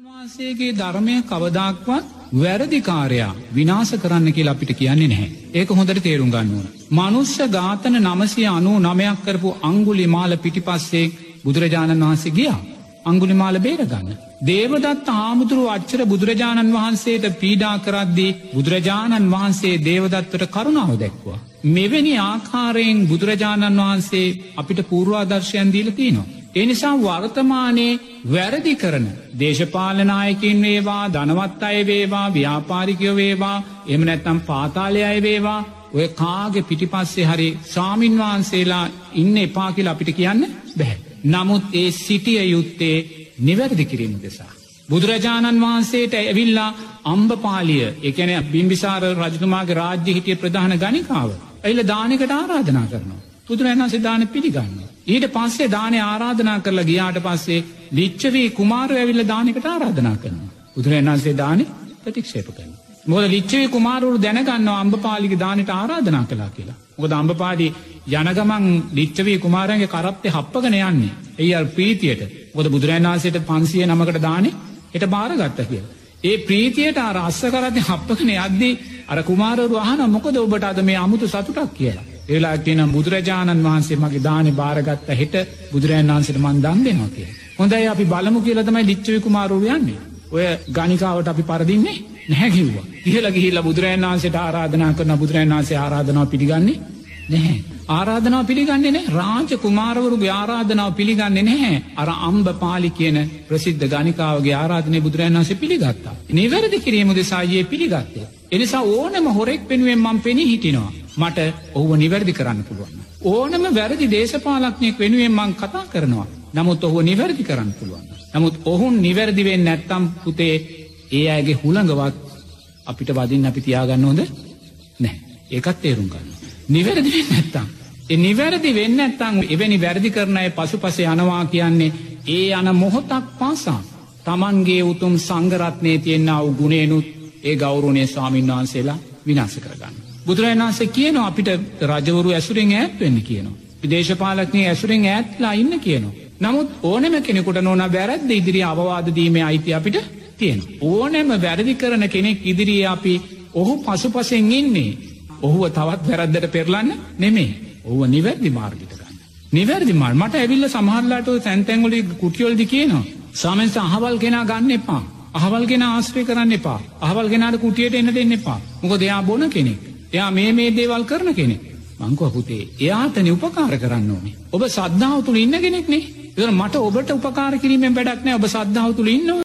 වහන්සේගේ ධර්මය කවදාක්වත් වැරදිකාරයා විනාස කරන්න කියලා අපිට කියන්නේ නැහැ. ඒක හොඳට තේරුම් ගන්න ඕන. මනුස්්‍ය ඝාතන නමසය අනු නමයක් කරපු අංගුලි මාල පිටිපස්සේ බුදුරජාණන් වහන්සේ ගියා. අංගුලි මාල බේරගන්න. දේවදත් ආමුදුරු අච්චර බුදුරජාණන් වහන්සේට පීඩා කරද්දී බුදුරජාණන් වහන්සේ දේවදත්වට කරුණාව දැක්වා. මෙවැනි ආකාරයෙන් බුදුරජාණන් වහන්සේ අපිට පූර්වාදර්ශයන් දීල තියනවා. එනිසා වර්තමානයේ වැරදි කරන දේශපාලනායකින් වේවා ධනවත් අය වේවා ව්‍යාපාරිකයෝ වේවා එම නැත්තම් පාතාලය අය වේවා ඔය කාගේ පිටිපස්සේ හරි සාමීන් වහන්සේලා ඉන්න එපා කියලා අපිට කියන්න බැහැ. නමුත් ඒ සිටිය යුත්තේ නිවැරදි කිරීම දෙසා. බුදුරජාණන් වහන්සේට ඇවිල්ලා අම්බපාලිය එකන බිම්බිසාර රජතුමාගේ රාජ්‍ය හිටිය ප්‍රධාන ගනිකාව. ඇයිල දානකට ආරාධනා කරනවා. බුදුරජාණන්සේ දාන පිළිගන්න. ඊට පස්සේ දානය ආරාධනා කරලා ගියාට පස්සේ ලිච්චවී කුමාර ඇවිල්ල දානකට ආරාධනා කරනවා. බුදුරජාණන්සේ දානය ප්‍රතික්ෂේප කරන. මොද ලිච්චවේ කුමාරුරු දැනගන්න අම්බපාලික දානට ආරාධනා කලා කියලා. මොකද අම්බපාඩි යනගමන් ලිච්චවී කුමාරන්ගේ කරත්තය හප්පගෙන යන්නේ. එයි අල් ප්‍රීතියට ගොද බුදුරජාණන්සේට පන්සිය නමකට දානේ එට බාරගත්ත කිය. ඒ ප්‍රීතියට අර අස්ස කරති හප්පකන යද්දී අර කුමාරරු අහන මොකද ඔබට අද මේ අමුතු සතුටක් කියලා. ඒලා කියන බුදුරජාණන් වහන්සේ මගේ දාන භාරගත්ත හෙට බුදුරජන් වහන්සට මන් දන් දෙනවා කිය. හොඳයි අපි බලමු කියලතමයි ලිච්චවි කුමාරු යන්නේ. ඔය ගනිකාවට අපි පරදින්නේ නැහැකිව්වා. ඉහල ගිහිල්ල බුදුරජන් වන්සේට ආරාධනා කරන බුදුරජන් වන්සේ ආරාධනාව පිළිගන්නේ නැහැ. ආරාධනාව පිළිගන්නේ නෑ රාජ කුමාරවරුගේ ආරාධනාව පිළිගන්නේ නැහැ අර අම්බ පාලි කියන ප්‍රසිද්ධ ගනිකාවගේ ආරාධනය බුදුරන් වන්සේ පිළිගත්තා. නිවැරදි කිරීම දෙසායේ පිළිගත්තේ. එනිසා ඕනම හොරෙක් පෙනුවෙන් මං පෙනී හිටිනවා. මට ඔහුව නිවැරදි කරන්න පුළුවන්. ඕනම වැරදි දේශපාලක්ඥයෙක් වෙනුවෙන් මං කතා කරනවා. නමුත් ඔහුව නිවැරදි කරන්න පුළුවන්. නමුත් ඔහුන් නිවැරදිවෙන් නැත්තම් පුතේ ඒ අයගේ හුළඟවත් අපිට වදින් අපි තියාගන්න හොඳ නෑ ඒකත් තේරුම් ගන්න. නිවැරදි වෙන්න නැත්තම්. එ නිවැරදි වෙන්න ඇත්තං එවැනි වැරදි කරන අය පසු පස යනවා කියන්නේ ඒ යන මොහොතක් පාසා. තමන්ගේ උතුම් සංගරත්නය තියෙන්න්න වූ ගුණේනුත් ඒ ගෞරුණය ස්වාමීන් වහන්සේලා විනාස කරගන්න. බුදුරජන් වහන්සේ කියනවා අපිට රජවරු ඇසුරෙන් ඈත් වෙන්න කියනවා. විදේශපාලක්නය ඇසුරෙන් ඈත්ලා ඉන්න කියනවා. නමුත් ඕනෙම කෙනෙකුට නොන වැරද්ද ඉදිරි අවවාදදීමේ අයිති අපිට තියෙන. ඕනෑම වැරදි කරන කෙනෙක් ඉදිරියේ අපි ඔහු පසුපසෙන් ඉන්නේ. ඔහුව තවත් වැරද්දට පෙරලන්න නෙමේ ඔහුව නිවැරදි මාර්ගිත ගන්න. නිවැරදි මාල් මට ඇවිල්ල සමහරලාට තැන්තැන්ගොලි කුටියොල්දි කියනවා. සමෙන්ස අහවල් කෙනා ගන්න එපා. අහවල් ගෙන ආශ්‍රය කරන්න එපා අහවල් ගෙනට කුටියට එන්න දෙන්න එපා මොක දෙයා බොන කෙනෙක් එයා මේ මේ දේවල් කරන කෙනෙක්. මංකව පුතේ එයාටන උපකාර කරන්න ඕනේ. ඔබ සද්ධාව තුළ ඉන්න කෙනෙක්නේ මට ඔබට උපකාර කිරීමෙන් වැඩක්නෑ ඔබ සද්ධාව තුළ ඉන්නවා